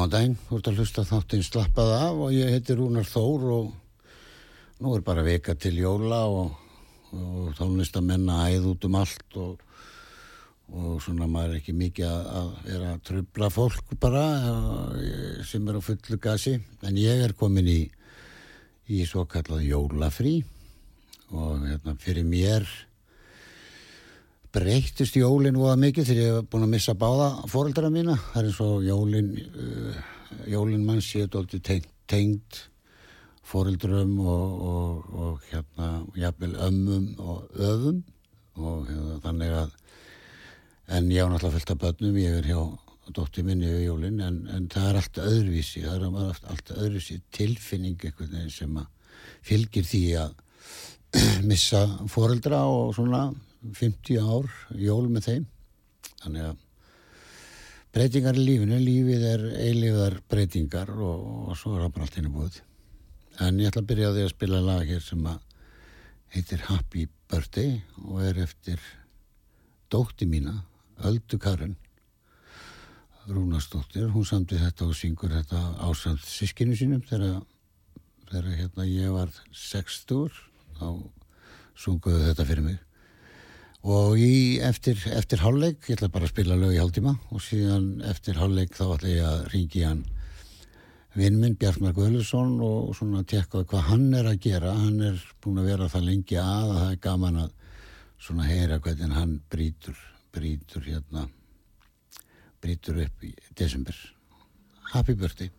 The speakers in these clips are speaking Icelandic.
góðan daginn, þú ert að hlusta þáttinn slappað af og ég heiti Rúnar Þór og nú er bara veka til jóla og, og tónlistamenn að æða út um allt og, og svona maður er ekki mikið að vera að trubla fólk bara eh, sem er á fullu gasi. En ég er komin í, í svo kallað jólafrí og hérna, fyrir mér breytist jólinn voða mikið þegar ég hef búin að missa báða fóreldra mína. Það er eins og jólinn uh, jólinn mann séu doldið tengd, tengd fóreldrum og, og, og hérna jafnvel ömmum og öfum og hérna, þannig að en ég á náttúrulega fylgt af börnum ég er hjá dóttir minni við jólinn en, en það er allt öðruvísi. Það er allt öðruvísi tilfinning sem að fylgir því að missa fóreldra og svona 50 ár jól með þeim. Þannig að breytingar í lífinu, lífið er eilíðar breytingar og, og svo er það bara allt henni búið. En ég ætla að byrja á því að spila lag hér sem að heitir Happy Birthday og er eftir dótti mína Öldu Karin Rúnastóttir, hún samtið þetta og syngur þetta ásand sískinu sínum þegar, þegar hérna, ég var 60 þá sunguðu þetta fyrir mig og í eftir, eftir hálfleik, ég ætla bara að spila lög í hálftíma og síðan eftir hálfleik þá ætla ég að ringi hann. Vinnminn Bjartmar Guðlusson og svona tekka hvað hann er að gera. Hann er búin að vera það lengi að að það er gaman að svona heyra hvernig hann brítur brítur hérna brítur upp í desember. Happy birthday.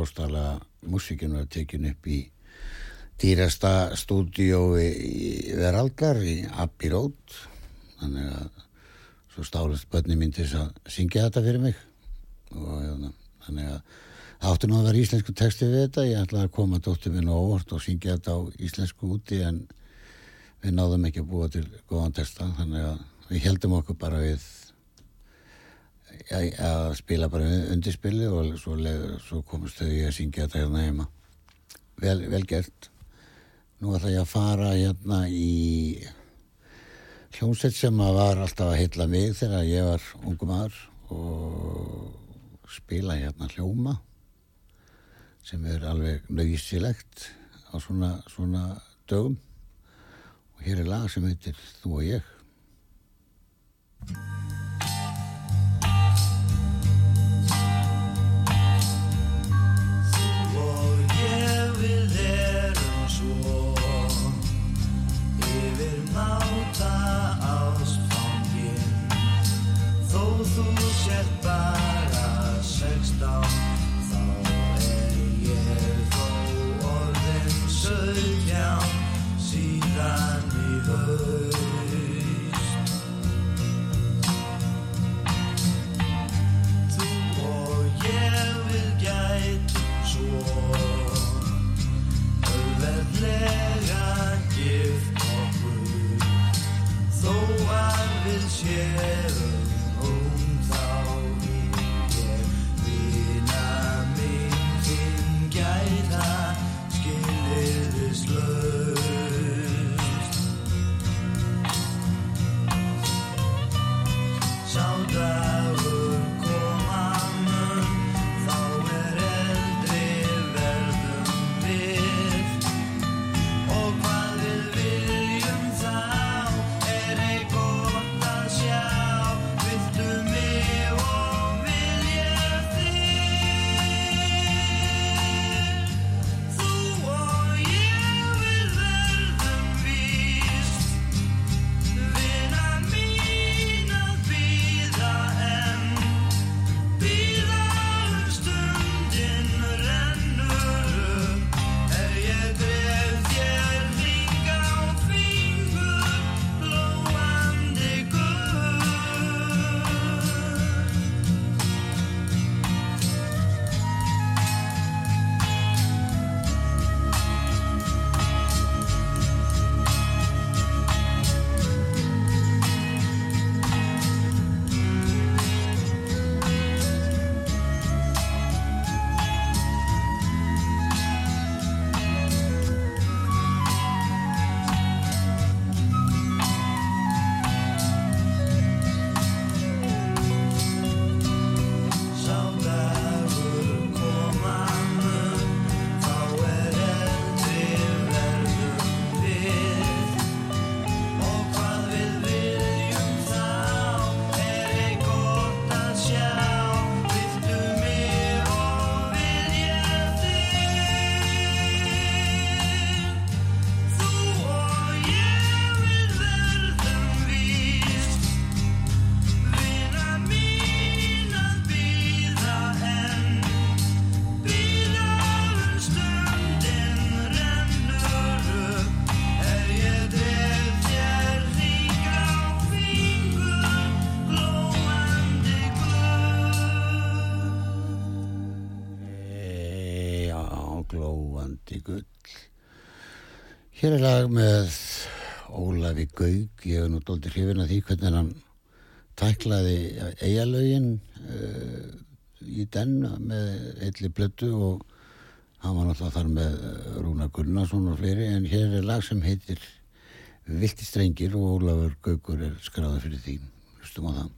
Bóstalega, músikinn var tekin upp í dýrasta stúdiói Veraldar í Abbey Road. Þannig að svo stálist börni mín til að syngja þetta fyrir mig. Og hérna, þannig að átti nú að vera íslensku texti við þetta. Ég ætlaði að koma dóttir minn og óvart og syngja þetta á íslensku úti en við náðum ekki að búa til góðan texta. Þannig að við heldum okkur bara við að spila bara undirspili og svo, svo komist þau að syngja þetta hérna heima. Vel, vel gert. Nú ætla ég að fara hérna í hljómsveit sem var alltaf að heitla mig þegar ég var ungum aður og spila hérna hljóma sem er alveg nöysilegt á svona, svona dögum. Og hér er lag sem heitir Þú og ég Hér er lag með Ólafi Gaug, ég hef nú doldi hrifin að því hvernig hann tæklaði eigalögin uh, eh, í den með eitli blötu og hann var náttúrulega þar með Rúna Gunnarsson og fleiri en hér er lag sem heitir Vilti strengir og Ólafur Gaugur er skráðið fyrir því. Hlustum á það.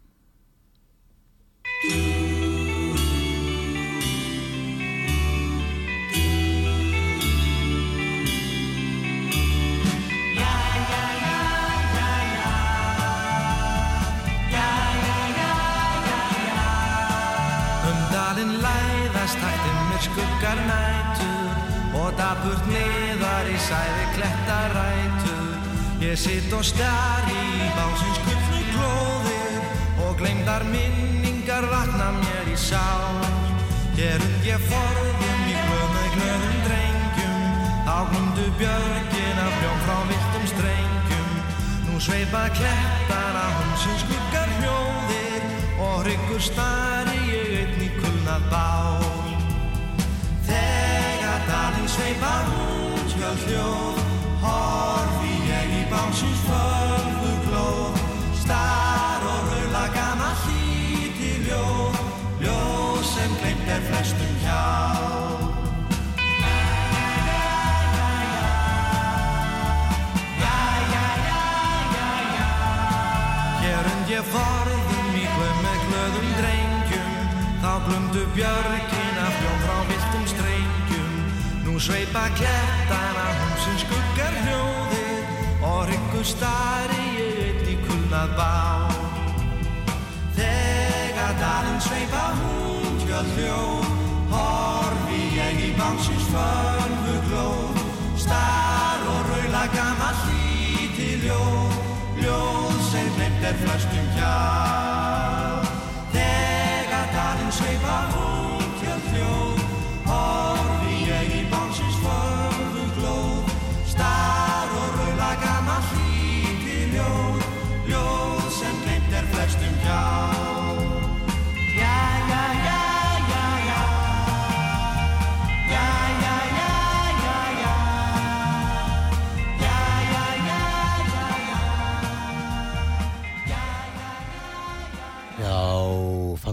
Skuggar nætur og daburt niðar í sæði klettarætur. Ég sitt og stjar í básins gullnu klóðir og gleymdar minningar vakna mér í sál. Gerum ég forðum í glöðu glöðum drengjum þá glumdu björgin af bjón frá viltum strengjum. Nú sveipa klettar að humsins skuggar hljóðir og hryggur einn í kulnað bál sveipar út hjá hljóð Horfi ég í bánsins fölgu glóð Star og raula gama hlíti ljóð Ljóð sem glemt er flestum hjá ég forðum í glöð með glöðum drengjum. Þá glumdu björgin sveipa klettana sem skuggar hljóðir og ryggur starri eitt í kulnað bá. Þegar dalinn sveipa hún tjöð hljóð, horfi ég í bánsins fölgu glóð. Star og raula gammal hlíti ljóð, ljóð sem nefnd er flöstum hjá.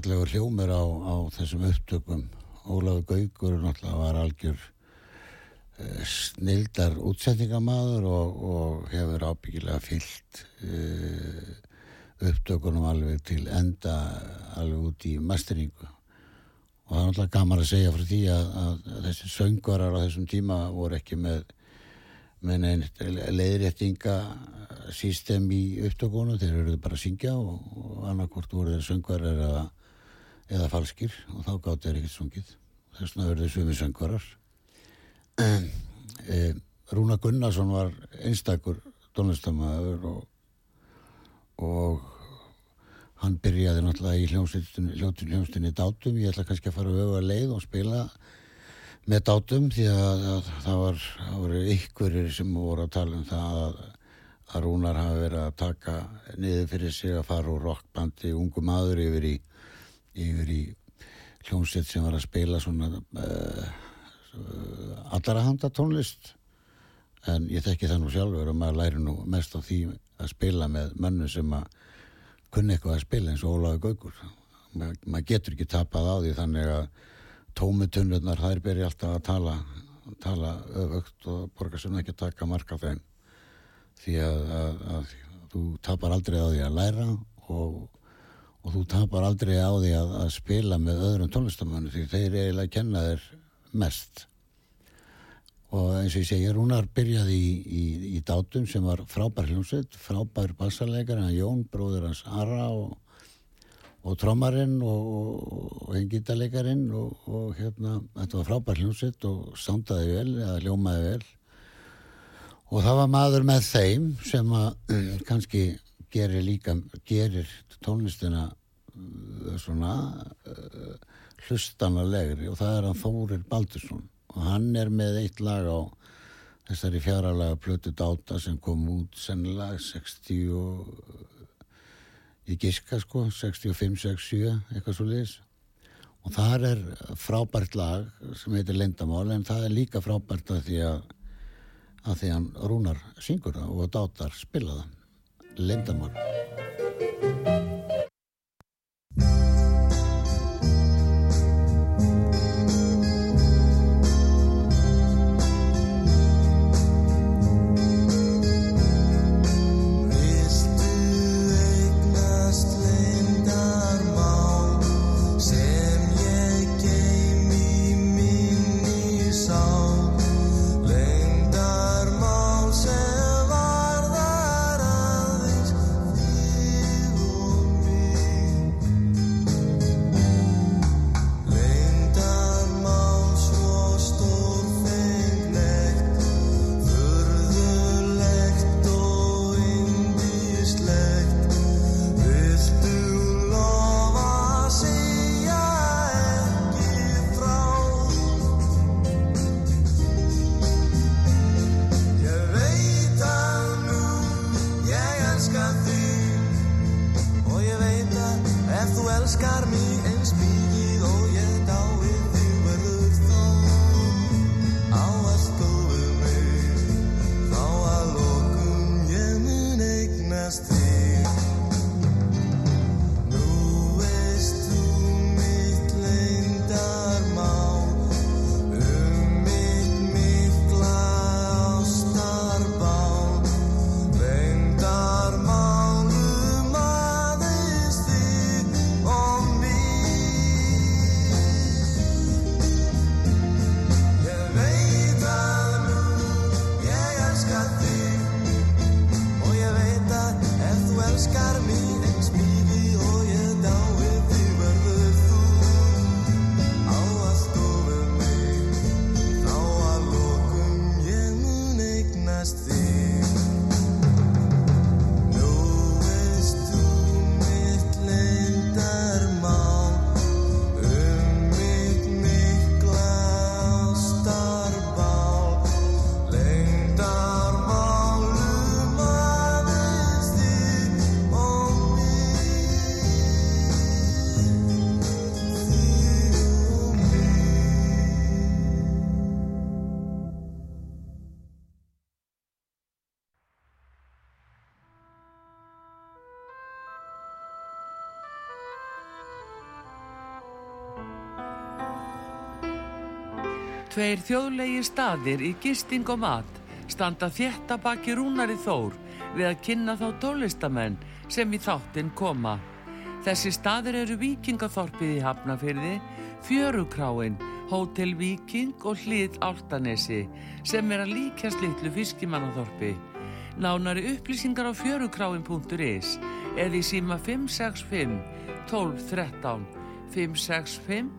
Fallegur hljómur á, á þessum upptökum. Ólafur Gaugur náttúrulega var algjör uh, snildar útsettingamadur og, og hefur ábyggilega fyllt uh, upptökunum alveg til enda alveg út í masteringu. Og það er náttúrulega gaman að segja frá því að, að þessi söngvarar á þessum tíma voru ekki með með leiðréttinga sístem í upptökunum. Þeir eru bara að syngja og, og annarkort voru þeir söngvarar eða eða falskir og þá gátt þeir ekkert sungið. Þess vegna verður þau svömi söngvarar. E, Rúna Gunnarsson var einstakur tónlistamæður og, og hann byrjaði náttúrulega í hljóttin hljómsdynni dátum. Ég ætla kannski að fara að öfa leið og spila með dátum því að, að það var, var ykkurir sem voru að tala um það að, að Rúnar hafi verið að taka niður fyrir sig að fara úr rockbandi ungu maður yfir í yfir í hljómsveit sem var að spila svona uh, allra handa tónlist. En ég þekki það nú sjálfur og maður læri nú mest á því að spila með mönnu sem að kunni eitthvað að spila eins og Ólaður Gaugur Ma, maður getur ekki tapað á því þannig að tómutunnurnar þær byrja alltaf að tala tala öfugt og borgar sem ekki taka marka þeim. Því að, að, að þú tapar aldrei á því að læra og og þú tapar aldrei á því að, að spila með öðrum tónlistamannu því þeir eiginlega kenna þér mest. Og eins og ég segja Rúnar byrjaði í, í, í dátum sem var frábær hljómsveit frábær bassarleikar, Jón, bróður hans Ara og, og trommarinn og, og einn gítarleikarin og, og hérna þetta var frábær hljómsveit og sándaði vel eða hljómaði vel. Og það var maður með þeim sem að kannski gerir líka gerir tónlistina uh, svona uh, hlustanalegri og það er hann Þórir Baldursson. Og hann er með eitt lag á þessari fjaralega plötu dáta sem kom út sennilega 60 og ég giska sko 65-67 eitthvað svo leiðis og þar er frábært lag sem heitir Lindamál en það er líka frábært að því að að því hann rúnar syngur það og dátar spila það Lindamál Tveir þjóðlegi staðir í gisting og mat standa þétta baki rúnari þór við að kynna þá tólistamenn sem í þáttinn koma. Þessi staðir eru Vikingathorpið í Hafnafyrði, Fjörukráin, Hótel Viking og Hlið Áltanesi sem er að líkjast litlu fiskimannathorpi. Nánari upplýsingar á fjörukráin.is eða í síma 565 1213 565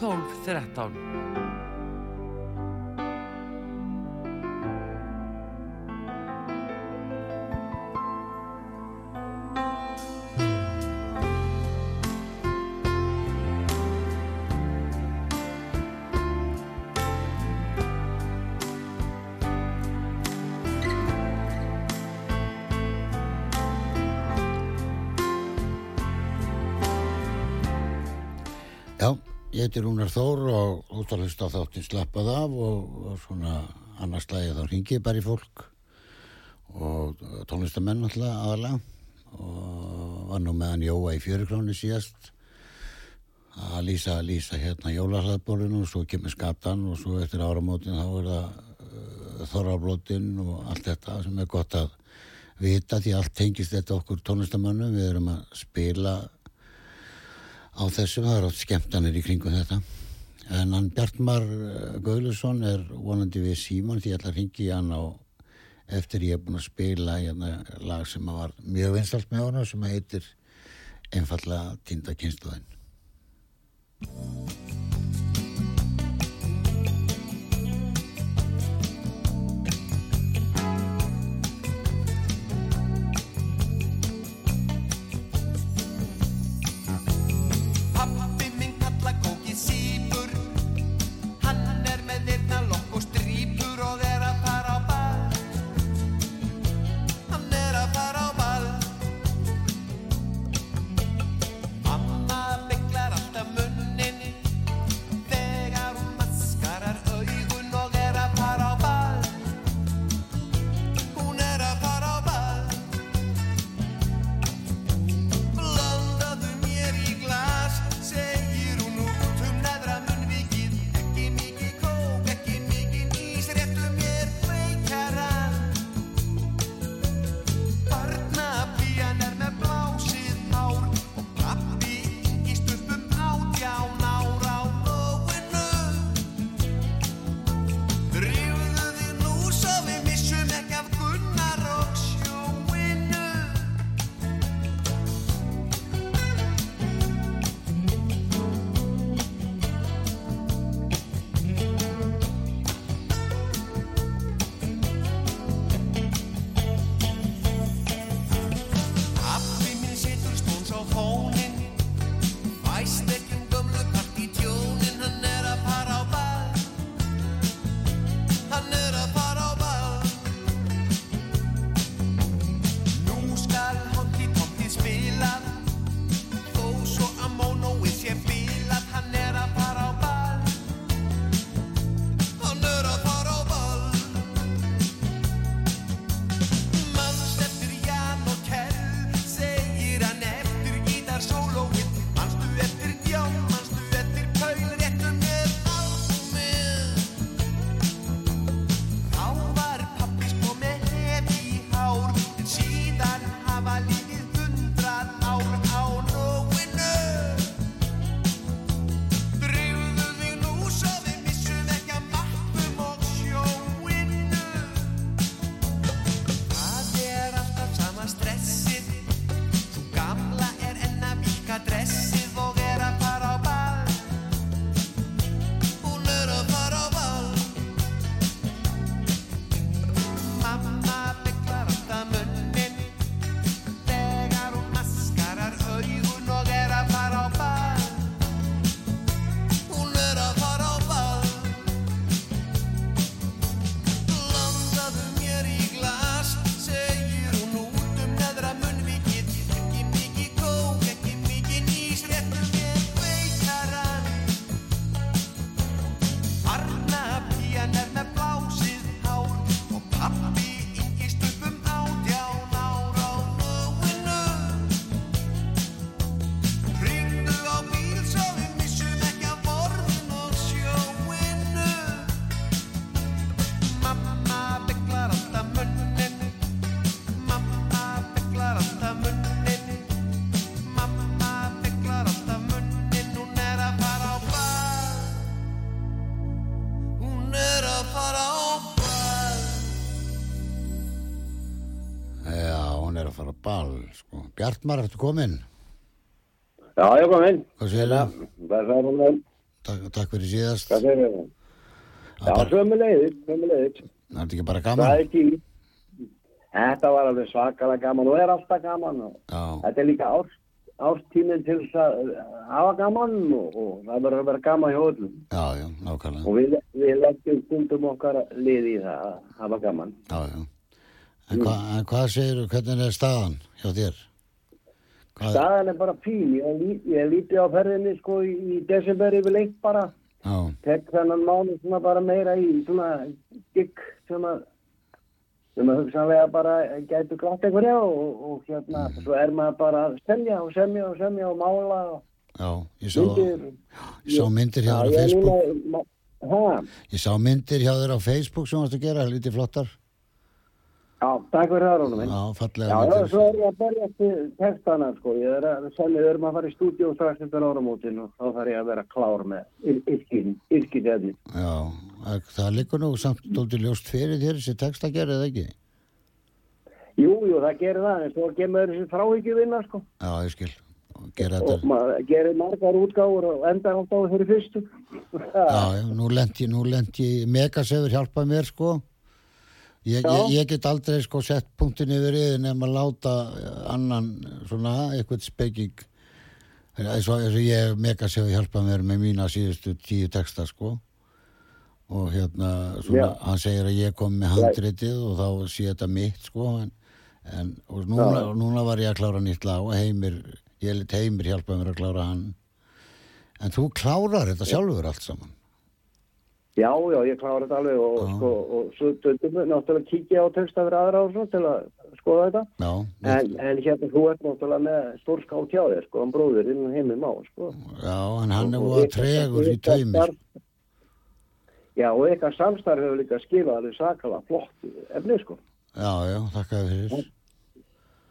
1213 Ég heiti Rúnar Þór og út að hlusta á þáttinn slappað af og, og svona annars lagi þá ringi ég bara í fólk og tónlistamenn alltaf aðalega. Og var nú meðan Jóa í fjörukráni síðast. Að lýsa, lýsa hérna jólahlaðbólinu og svo kemur skatan og svo eftir áramótin þá er það uh, þorrablótin og allt þetta sem er gott að vita því allt tengist þetta okkur tónlistamannum við erum að spila á þessu, það er átt skemmtanir í kringum þetta. En hann Bjartmar eh, Gaulusson er vonandi við Símon því ég ætla að ringi hann á eftir ég er búin að spila hérna lag sem var mjög vinstalt með hana sem heitir einfalla Tinda Bjartmar, ertu komin? Já, ég kom inn. Hvað segir það? Það er það Takk, takk fyrir síðast. hvað segir það? Já, bara- sömu leiðis, sömu leiðis. Það er ekki bara Það gaman? er ekki, þetta var alveg svakalega gaman og er alltaf gaman og Já, þetta er líka árs, árstíminn til þess að hafa gaman og, og það verður að vera gaman hjá öllum. já, já, nákvæmlega. Og við, við leggjum stundum okkar liði í það að hafa gaman. Já, já. En, hva, en hvað segir hvernig er staðan hjá þér? Staðan er bara fín, ég, lí- ég líti á ferðinni sko í, í desember yfir lengt bara. tek þennan mánu svona bara meira í svona gigg sem að sem að hugsanlega bara gætu glátt einhverja og, og hérna svo er maður bara að selja og semja og semja og mála og já, ég sá, myndir ég sá myndir hjá Já, þér á ég er Facebook. núna- Ha, Ég sá myndir hjá þér á Facebook sem varst að gera, lítið flottar. Já, takk fyrir það Rónum minn Já, Já, fallega já, myndir. svo er ég að berja til textana sko, ég er að semja, við erum að fara í stúdíu strax eftir áramótin og þá þarf ég að vera klár með yrkin, yrkin efni Já, það- liggur nú samt dóldi ljóst fyrir þér þessi text að gera eða ekki? Jú, jú, það gerir það, en svo kemur þessi þráhyggju vinna sko Já, ég skil. Og Gera og þetta. maður gerir margar útgáfur og endar alltaf fyrir fyrstu Já, já, nú lendi, nú lendi, Megasefur hjálpað mér sko. Ég, ég, ég get aldrei sko sett punktin yfir yfir nefn að láta annan svona eitthvað speking eins og, ég Megasefur hjálpað mér með mína síðustu tíu texta sko. Og hérna, svona, hann segir að ég kom með handritið og þá sé þetta mitt sko. En, en og núna, núna var ég að klára nýtt lag og heimir, ég lit heimir hjálpað mér að klára hann. En þú klárar þetta sjálfur allt saman. Já, já, ég klára þetta alveg og, sko, og svo stundum við náttúrulega kíkja á texta fyrir aðra og svo til að skoða þetta. Já, En, en hérna, þú ert náttúrulega með stór skátt hjá þér, sko, hann bróðir innan heimið má, sko. já, en hann er voða ykkar- tregur í starf- Já, og eitthvað samstarf hefur líka skilað alveg sakala flott efni, sko. Já, já, þakka þér fyrir.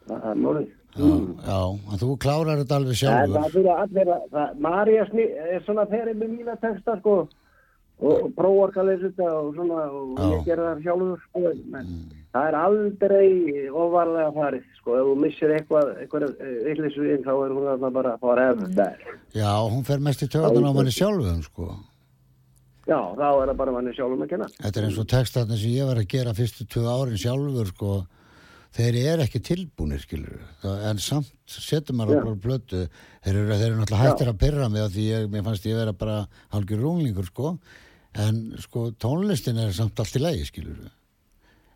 Það er málið. Já, já, en þú klárar þetta alveg En það sjálfur. fyrir að, það, Marja er svona ferið með mína texta, sko, og, þetta og svona, og Já. ég gerði það sjálfur, sko, en það er aldrei ofarlega farið, sko, ef þú missir eitthvað, yllisu inn, þá er hún þarna bara að fara eftir það. Já, hún fer mest í töðan á manni sjálfum, sko. Já, þá er það bara manni sjálfum að kenna. Þetta er eins og textatni sem ég var að gera fyrstu tvö árin sjálfur, sko. Þeir eru ekki tilbúnir, skilur En samt setur maður Já. okkur plötu. Þeir eru, þeir eru náttúrulega hættir að pyrra mig því ég, mér fannst ég vera bara hálfur runglingur, sko. En, sko, tónlistin er samt allt í lagi, skilur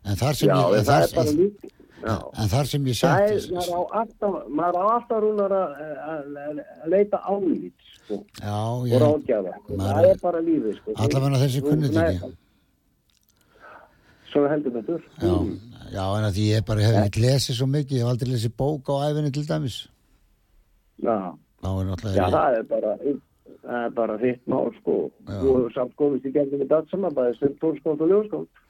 En þar sem Já, ég... en en þar-. Já. En þar sem ég setti... maður á alltaf, rúnar að, leita álít, sko, Já, og ég... ráðgjafa. sko. Það er bara lífið, sko. Allavega þessi Nei, ekki. Svo heldur betur. Já, já, en að því ég bara hef ekki lesið svo mikið, ég hef aldrei lesið bók á æfinni til dæmis. Já. Já, það er bara, það er bara þitt mál, sko. Þú hefur samt komist í gegnum við datt saman, bæði stund tónskátt og ljóskátt.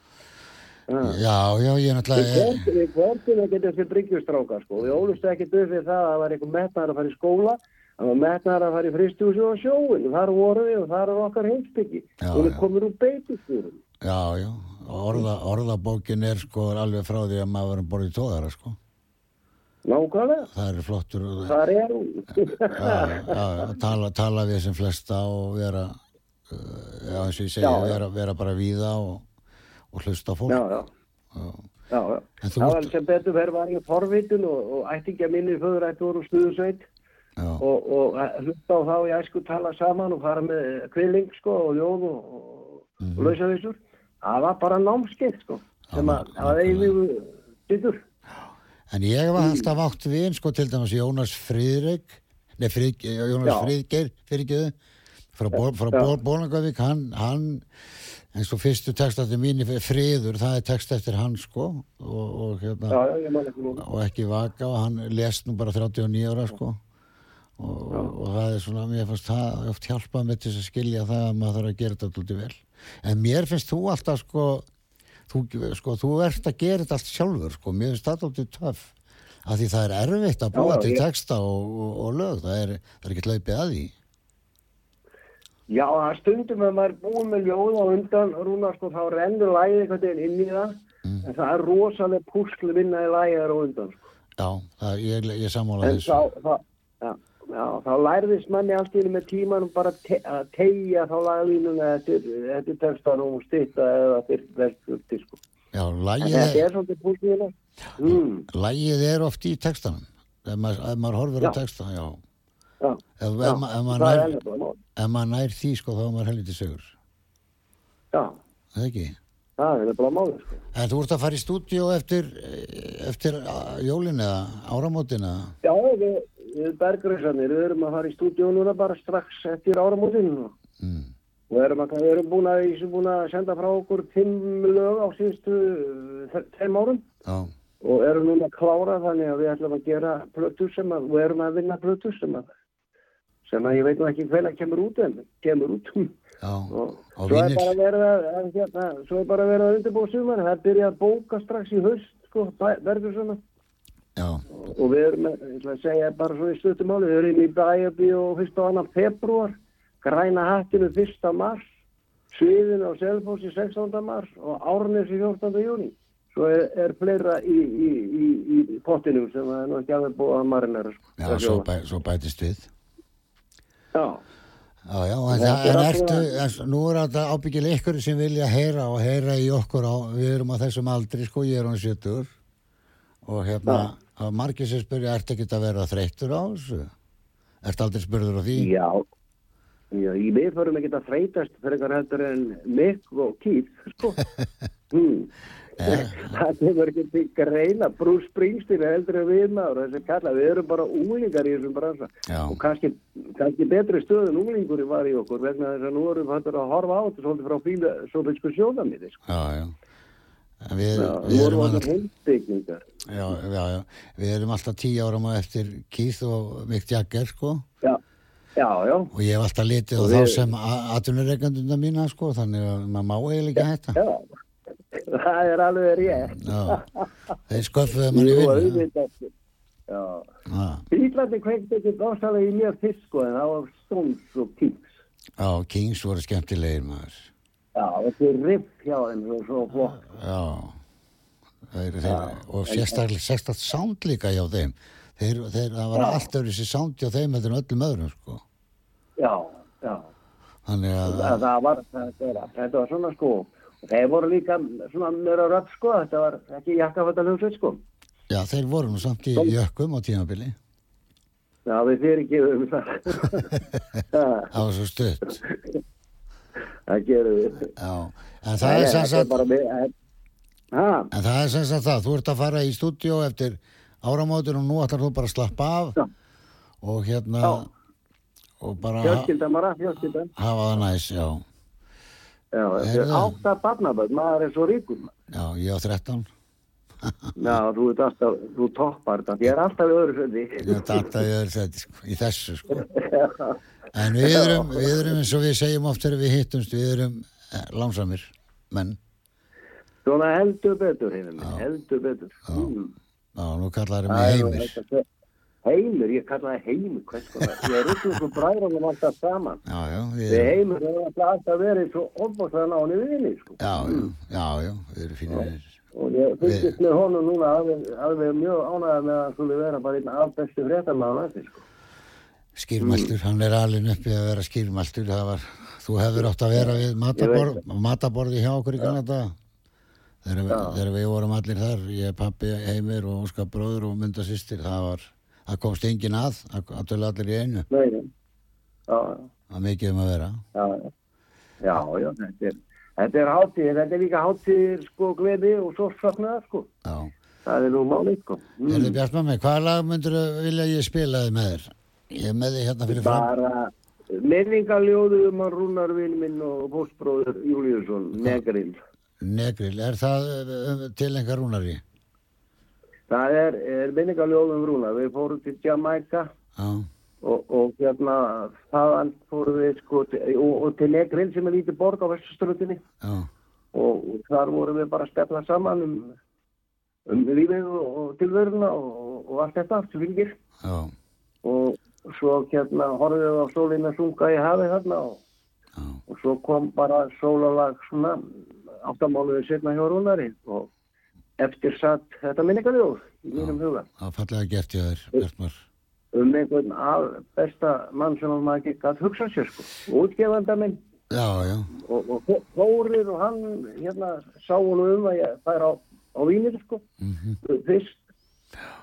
Já. Já, ég er Við náttúrulega... við kvörtum ekki þessi bryggjustrákar, sko. Við ólust ekki döð fyrir það að það var eitthvað metnaðar að fara í skóla, það var metnaðar að fara í fristjúsi og sjóin. Þar voru við og þar er okkar heimsbyggi. Og við komum úr beitustúrum. Já, já, orða, orðabókin er sko alveg frá því að maður er borðið tóðara, sko. Nákvæmlega. Það er flottur. Þar er hún. Já, tala, tala við sem flesta og vera, uh, já, eins og ég segja, vera, vera bara víða og, og hlusta fólk. já, já. Já. Já, já. Það var sem betur verið var ég forvitun og, og ættingja minni föður ætti voru stuðusveit Já, og, og að hlusta á þá ég æsku tala saman og fara með kvilling sko og ljóð og, og, Mhm. og lausavísur. Það var bara námskeið sko sem að það var eilífu dittur. En ég var alltaf átt við, sko, til dæmis Jónas Friðrik, nei, Frið, Jónas Já. Friðgeir, fyrirgeðu, frá, Bó, frá. Bó, Bólangavík, hann, hann, eins og fyrstu textati mín í Friður, það er text eftir hann, sko, og, og hérna, Já, ekki og ekki vaka, og hann lest nú bara 39 ára, sko, og, og það er svona, mér fannst það oft hjálpað með til að skilja það að maður þarf að gera þetta alltaf vel. En mér finnst þú alltaf, sko, þú, sko, þú ert að gera þetta allt sjálfur sko, mér finnst þetta alltaf töff af því það er erfitt að búa Já, til ég- texta og, og, og lög það er, það er ekki hlaupið að því Já, það stundum að maður er búin með ljóð á undan rúna sko þá rennur lægið einhvern veginn inn í það Mm. en það er rosalega púsl vinna í lægið á undan sko. Já, það, ég, ég sammála En þessu. þá, þá, já, já, þá lærðist manni allt í einu með tímanum bara te að tegja þá laglínuna eftir, eftir textanum og stýtta eða verðflugti sko. Já, lægið þetta er, er svolítið pústíðina. Mm, lægið er oft í textanum. Ef maður, ef maður horfir á textan, já. já, Ef, já, ef, ef, það er nær, ennlega mál. ef maður nær því, sko, þá er maður helviti sögur. Já, Það er ekki? Það er ennlega málið sko. En þú ert að fara í stúdíu eftir, eftir uh, jólin eða áramótin eða? Já, við, við bergriðsarnir, við erum að fara í stúdíu núna bara strax eftir áramótinu. Mm. Og erum, að, erum búin að, búin að senda frá okkur fimm lög á síðustu þeim árum. Já, og erum núna að klára þannig að við ætlum að gera plötur sem að, og erum að vinna plötur sem að, sem að ég veit nú ekki hvenær kemur út en kemur út já, og á svo er að, að hérna, svo er bara verið að undirbúa sumar það byrja að bóka strax í haust sko, verður svona Já, og við erum, ég ætla að segja bara svo í stuttumáli, við erum í bæjabi og fyrst og annan februar græna hattinu fyrsta mars sviðinu á Selfossi 16. mars og Árnesi 14. júni svo er, er fleira í, í, í, í pottinu sem er nú ekki alveg búið að marinera sko. já, svo, bæ, svo bætist við. Já, Já, já, en, það, en ertu, en, nú er þetta ábyggilega ykkur sem vilja heyra og heyra í okkur á, við erum á þessum aldri, sko, ég er hann 70 og hérna, að margir sem spyrja, ertu ekki að vera þreyttur á þessu? Ertu aldrei spurður á því? já Já, við förum ekki að þreytast fyrir eitthvað heldur en Mick og Keith, sko. Hmm. Það kemur ekki til greina. Bruce Springsteen er heldur en við maður, þessi kalla, við erum bara unglingar í þessum bransa. Já. Og kannski, kannski betri stöð en unglingur var í okkur vegna þess að nú erum við að horfa á þetta svolítið frá fíla, svolítið sjónamiði, sko. Já, já. Við, Já, við, erum alltaf, já, já, já, við erum alltaf tíu áram á eftir Keith og Mick Jagger, sko, Já, já, já. og ég hef alltaf litið á Og þá sem atvinnureikandunda mína, sko, þannig að maður má eiginlega ekki hætta. Það er alveg rétt. Þeir sköffuðu manni. Já, Bílarnir kveikti ekki dásalega í fyrst sko en það var Stones og Kings. já, Kings voru skemmtilegir maður. Já, þetta er riff hjá þeim svo, svo flott. Já, þeir, þeir, og sérstaklega sérstakt sound líka hjá þeim. Þeir, þeir, það var allt öðru sér sound hjá þeim eftir öllum öðrum, sko. Já, já. Þannig að, Það, það var, þetta var svona sko. Þeir voru líka svona mjög rödd sko. Þetta var ekki jakkafætta hljómsveit sko. já, þeir voru nú samt í jökkum á tímabili. Já, við fyrir ekki um það. það. Var svo stutt. Það gerum við. Já, en það er sem Þetta sagt, bara með, en, en það er sem sagt það, þú ert að fara í stúdíó eftir áramótur og nú ætlar þú bara að slappa af Já. og hérna, Já. og bara fjölskyldan bara, fjölskyldan. hafa það næs, já. Já, er Heyrðu. átta barnaböð, maður er svo ríkur. Já, ég á 13. Já, þú ert alltaf, þú toppar þetta. Ég er alltaf í öðru söndi. Ég ætla alltaf í öðru seti, sko, í þessu, sko. En við erum, við erum eins og við segjum oft þegar við hittumst, við erum eh, lánsamir menn. Svona heldur betur, heimur minn, heldur betur. Mm. Já, nú kallar Það mig er þetta- Heimur, ég kalla það heimur, hvers konar. Ég er ykkur svo bræðum alltaf saman. Já, já, við Við erum, heimur erum alltaf verið svo ofbúrslega náni vinni, sko. já, já, já, já, við erum fínir. Og ég fylgist með honum núna alveg, alveg mjög ánægða með að hann skulle vera bara einn af bestu fréttamann að sko. Skýrmæltur, hann er alveg uppi að vera skýrmæltur. Var, þú hefur átt að vera við mataborð, mataborði hjá okkur í Kanada. Þegar, við- við vorum allir þar, ég, pappi, heimir og Óskar bróður og mynda sýstir, það var, það komst engin að, það tölu allir í einu. Það er mikið um að vera. Já, já, já, þetta er, þetta er hátíð, þetta er líka hátíð, sko, gleði og saknaða, sko. Já. Það er nú málið, sko. Mm. Erðu Bjart með hvaða lag myndur vilja ég spila þið með þér? Ég er með þið hérna fyrir fram. Bara minningaljóðu um að Rúnarvinn minn og fóstbróður Júliusson, Negril. Negril, er það um, til einhver rúnari? Það er, er minningaljóðu um Rúnar. Við fórum til Jamaica Já, og, og hérna, þaðan fórum við, sko, til, og, og til Negril sem er lítið borg á Vesturströndinni. já, Og, og þar vorum við bara að stefna saman um, um lífið og, tilveruna og, og allt þetta sem fylgir. já, og svo hérna horfum við á sólina sunga í hafi þarna og, svo kom bara sólalag svona áttamáluði setna hjá Rúnari og eftir satt þetta minningaljóð í mínum huga. Það fallega gert ég þér, Bjartmar. um einhvern af besta mann sem maður ekki gætt hugsa sér sko. Útgefanda minn. Já, já, og, og Þórir og hann hérna sá hún um að ég fær á, á vínir sko. Fyrst.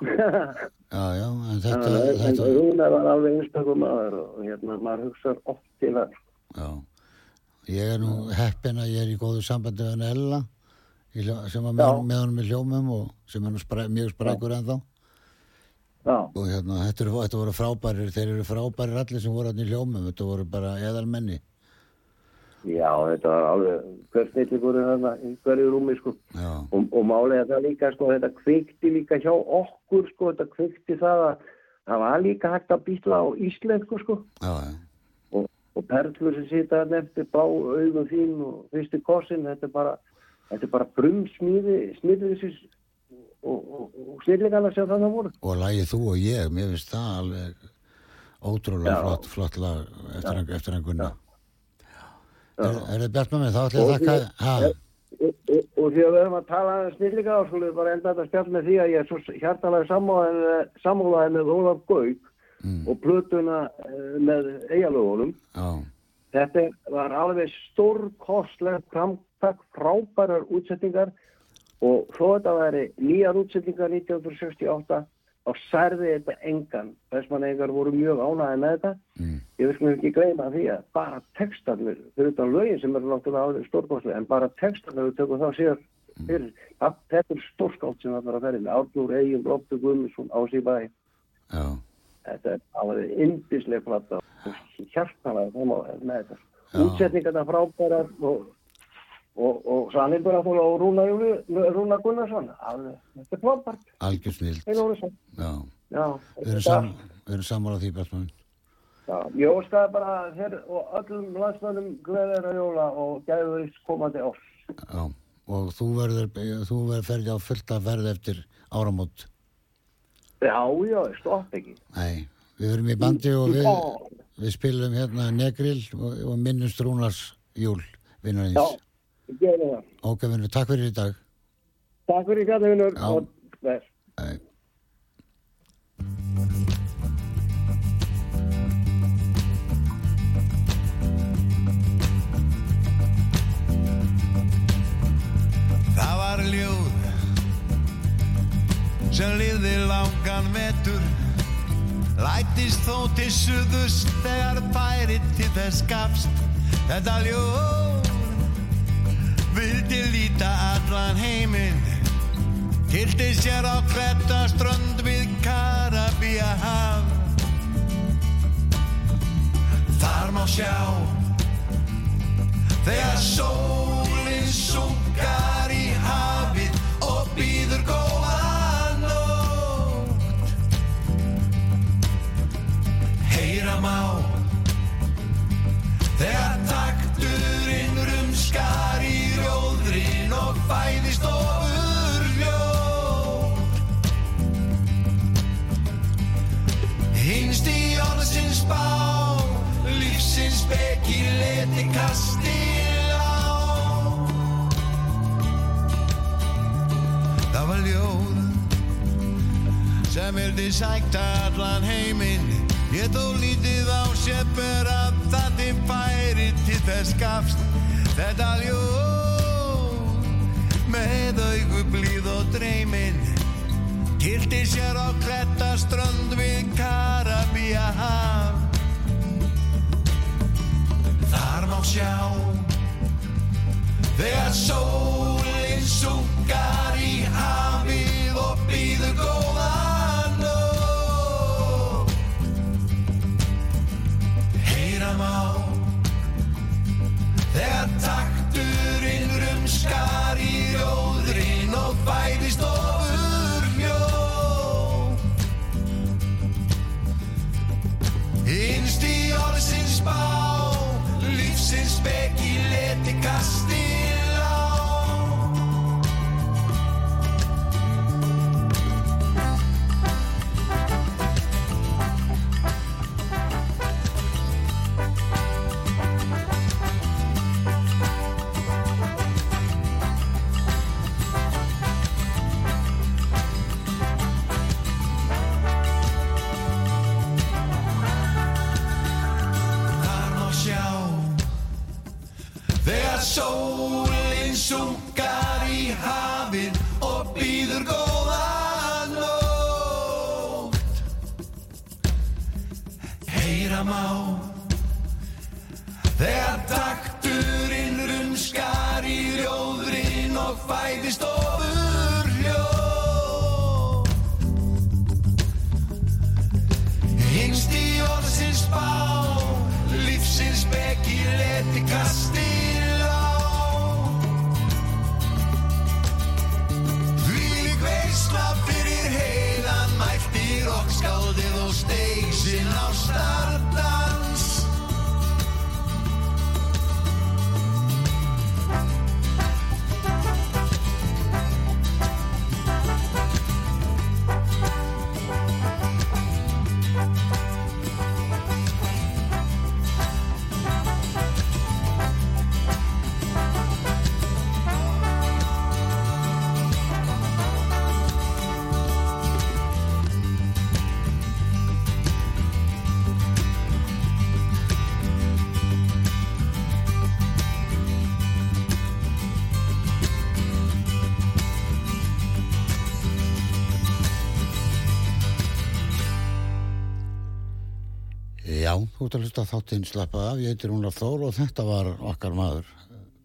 Já, já, en þetta, en þetta, hún var alveg einstakum maður og hérna maður hugsa oft til það já. Ég er nú heppin að ég er í góðu sambandi við hann Ella. í hljó- sem var með, með honum í hljómum og sem er nú spræ, mjög sprækur ennþá. já, Og hérna, þetta, eru, þetta voru frábærir, þeir eru frábærir allir sem voru hann í hljómum, þetta voru bara eðalmenni. já þetta var alveg hver snillingur er þarna í hverju rúmi sko. Og, og er það líka sko þetta kvikti líka hjá okkur sko þetta kvikti það að það var líka hægt að býtla á íslensku sko já, já, og, og perlur sem sita þarna eftir bá augum þín og fyrstu kossin þetta er bara, þetta er bara brumsmíði smíðisins og, og, og snillingarna sem þannig voru. Og lagið þú og ég, mér finnst það alveg ótrúlega flott, flott lag eftir, hann, eftir hann gunna. Er, er það Bjartmar minn, þá ætla ég að þakka, og, því að við höfum að tala snillinga og við bara enda þetta spjall með því að ég er svo hjartalega sammálaði sammálaði með Ólaf Gauk Mm. og plötuna eh, með eigalögunum Þetta var alveg stórkostlega framtak, frábærar útsetningar og þó þetta væri nýjar útsetningar 1968 og særði þetta engan. Vestmannegar voru mjög ánæði með þetta. mm, Ég vil sko ekki gleyma því að bara textarnir, fyrir utan lögin sem eru náttúrulega alveg stórkostlega, en bara textarnir við tökum þá sér fyrir. að Þetta er stórskált sem það var að ferja Árnúr, Egin, Loftur, Guðmundsson, Ásíbæði. já, Þetta er alveg indisleg platta og hjartalega það má með þetta. Útsetningarna frábærar og, og, og sannleikur að og Rúna, Rúna Gunnarsson. Alveg, þetta er frábært. algjör snilt, við erum, þetta- sam, við erum sammála því Bjartmar minn. já, ég óskaði bara þér og öllum landsmönnum gleðir að jóla og gæður í komandi árs. Já, og þú verður, þú verður ferði á fullt að verða eftir áramót. Já, já, stopp ekki. Nei, við verum í bandi og við, við spilum hérna Negril og, og minnumst Rúnars júl, vinnarins. já, ég gerði það. Ok, vinnur, takk fyrir í dag. Takk fyrir gæðinur Já. og þess. Nei. Það var ljóð sem liði langan vetur Lætist þó til suðust þegar færi til þess gafst Þetta ljóð vildi líta allan heiminn. Kildi sér á kletta strönd við Karabía haf Þar má sjá Þegar sólinn sunkar í hafið og býður góða nótt. Heyra má sem vildi sækta allan heiminn. Ég þó lítið á sér að það til færi til þess gafst. Þetta ljóð með augu blíð og dreyminn. Kildi sér á kletta strönd við Karabía. Haf Þar má sjá Þegar sólinn sunkar í hafið og býður góða rumskar í rjóðrin og fæðist ofur Ert að hlusta þáttinn slappa af, ég heitir Rúnar Þór og þetta var okkar maður,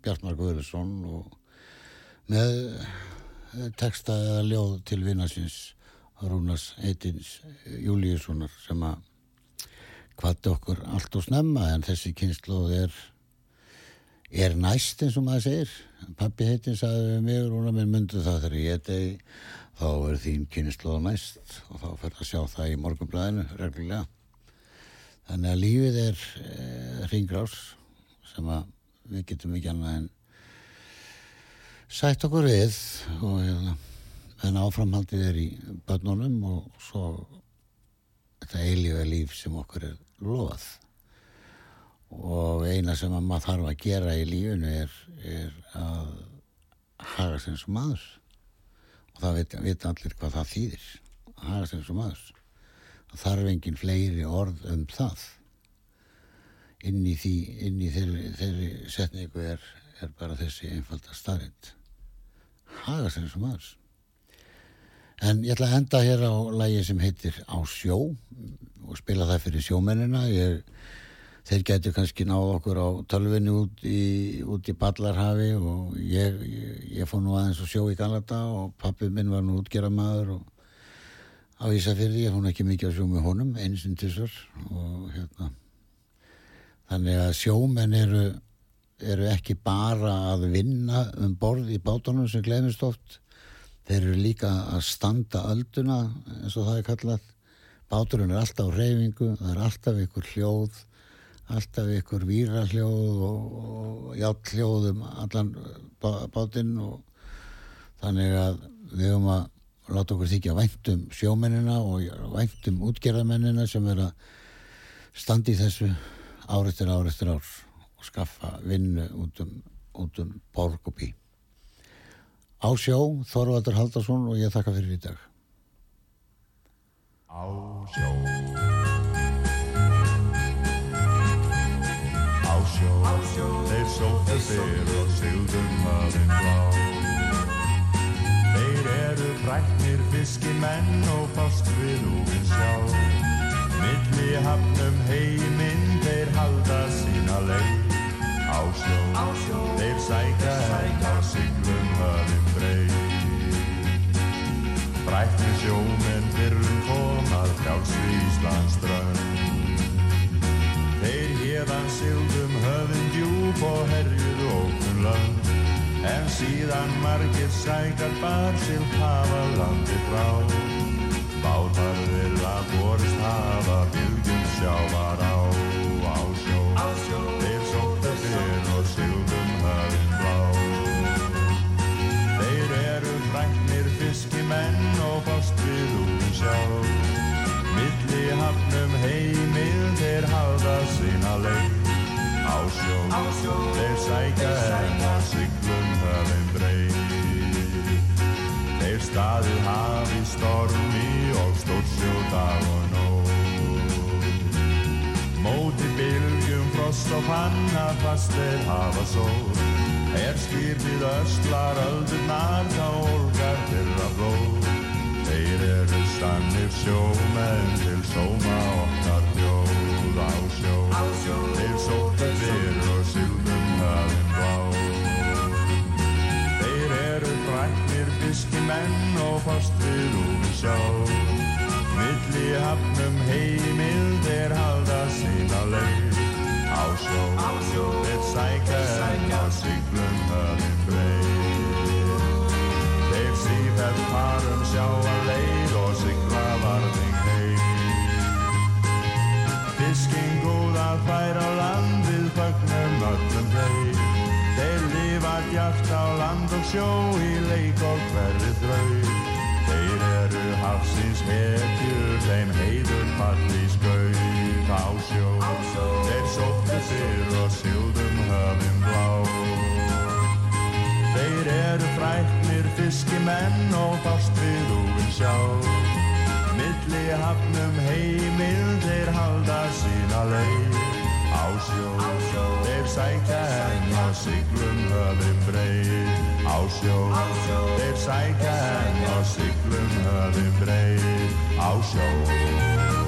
Bjartmar Guðlusson og með eh, texta eða ljóð til vinnasins Rúnars heitins Júliussonar sem að kvatti okkur allt og snemma en þessi kynnslóð er, er næst eins og maður segir. Pappi heitin sagði mig, Rúnar minn myndu það þegar ég degi, þá er þín kynnslóð næst og þá fyrir að sjá það í morgunblæðinu reglulega. Þannig að lífið er e, ringrás sem að við getum ekki annað en sætt okkur við og hérna, en áframhaldið er í börnunum og svo þetta eilífa líf sem okkur er lofað. Og eina sem að maður þarf að gera í lífinu er, er að haga sem sem maður. Og það veit, allir hvað það þýðir, að haga sem sem maður þarf engin fleiri orð um það. Inn í því inn í þeirri, þeirri setningu er, er bara þessi einfalda starrend haga sem sem aðeins en ég ætla að enda hér á lægi sem heitir Á sjó og spila það fyrir sjómennina. Ég, þeir getur kannski náð okkur á tölvinni út í, út í Ballarhafi og ég, ég, fór nú aðeins á sjó í Galata og pappi minn var nú útgeramaður og á Ísafyrði, ég hún ekki mikið að sjó með honum einsinn til þessar og hérna þannig að sjómenn eru, eru ekki bara að vinna um borð í bátunum sem glemist oft. Þeir eru líka að standa ölduna eins og það er kallað. Báturinn er alltaf á reyfingu það er alltaf ykkur hljóð alltaf ykkur vírahljóð og, og játhljóð um allan bátinn og þannig að við höfum að láta okkur þykja væntum sjómennina og væntum útgerðamennina sem er að standi í þessu ár eftir ár eftir ár og skaffa vinnu út um, út um borg og bí. Á sjó, Þorvaldur Haldarsson og ég þakka fyrir í dag. Á sjó Á sjó, Á sjó þeir sóttu fyrr og sigðum hafinn blá Þeir eru fræknir fiskimenn og fást við úvinn sjá. Milli hafnum heiminn þeir halda sína leið. Á sjó, á sjó þeir sækja enn á siglum höfum breið. Fræknir sjómenn fyrrum komað frjáls við Íslands drönd. Þeir hérðan sigldum höfum djúb og herjuðu ókun lönd. En síðan margir sækar bar sem hafa landi frá. Bátar þeirra borist hafa bylgjum sjávar á. Á sjó, þeir sóttu fyrr og sigðum höfinn blá Þeir eru fræknir fiskimenn og fást við úr sjá Milli hafnum heimið þeir halda sína leið. Á sjó, þeir sækja enn að staðið hafi stormi og stórsjó dag og nóg. Móti bylgjum frost og panna fast þeir hafa sól. Er skipið öslar öldurnar þá olgar þeirra blóð Þeir eru stannir sjómenn til sóma okkar þjóð á sjó Þeir sóttu fræknir fiskimenn og fast við úr sjá Milli hafnum heimil þeir halda sína leið. Á sjó, þeir sækja enn á siglum höfum breið. Þeir síðan farum sjá að leið og sigla varðing heim. Fiskinn góð að færa á land við fögnum öllum þeir Djart á land og sjó í leik og hverri þraut Þeir eru hafsins hetjur, þeim heiður falli skaut. Á sjó Þeir sóttu fyrr og sildum höfum blá. Þeir eru fræknir fiskimenn og fást við úvinn sjá. Milli hafnum heimil þeir halda sína leið Á sjó, þeir sækja enn á siglum höfum breið. Á sjó, þeir sækja enn á siglum höfum breið. Á sjó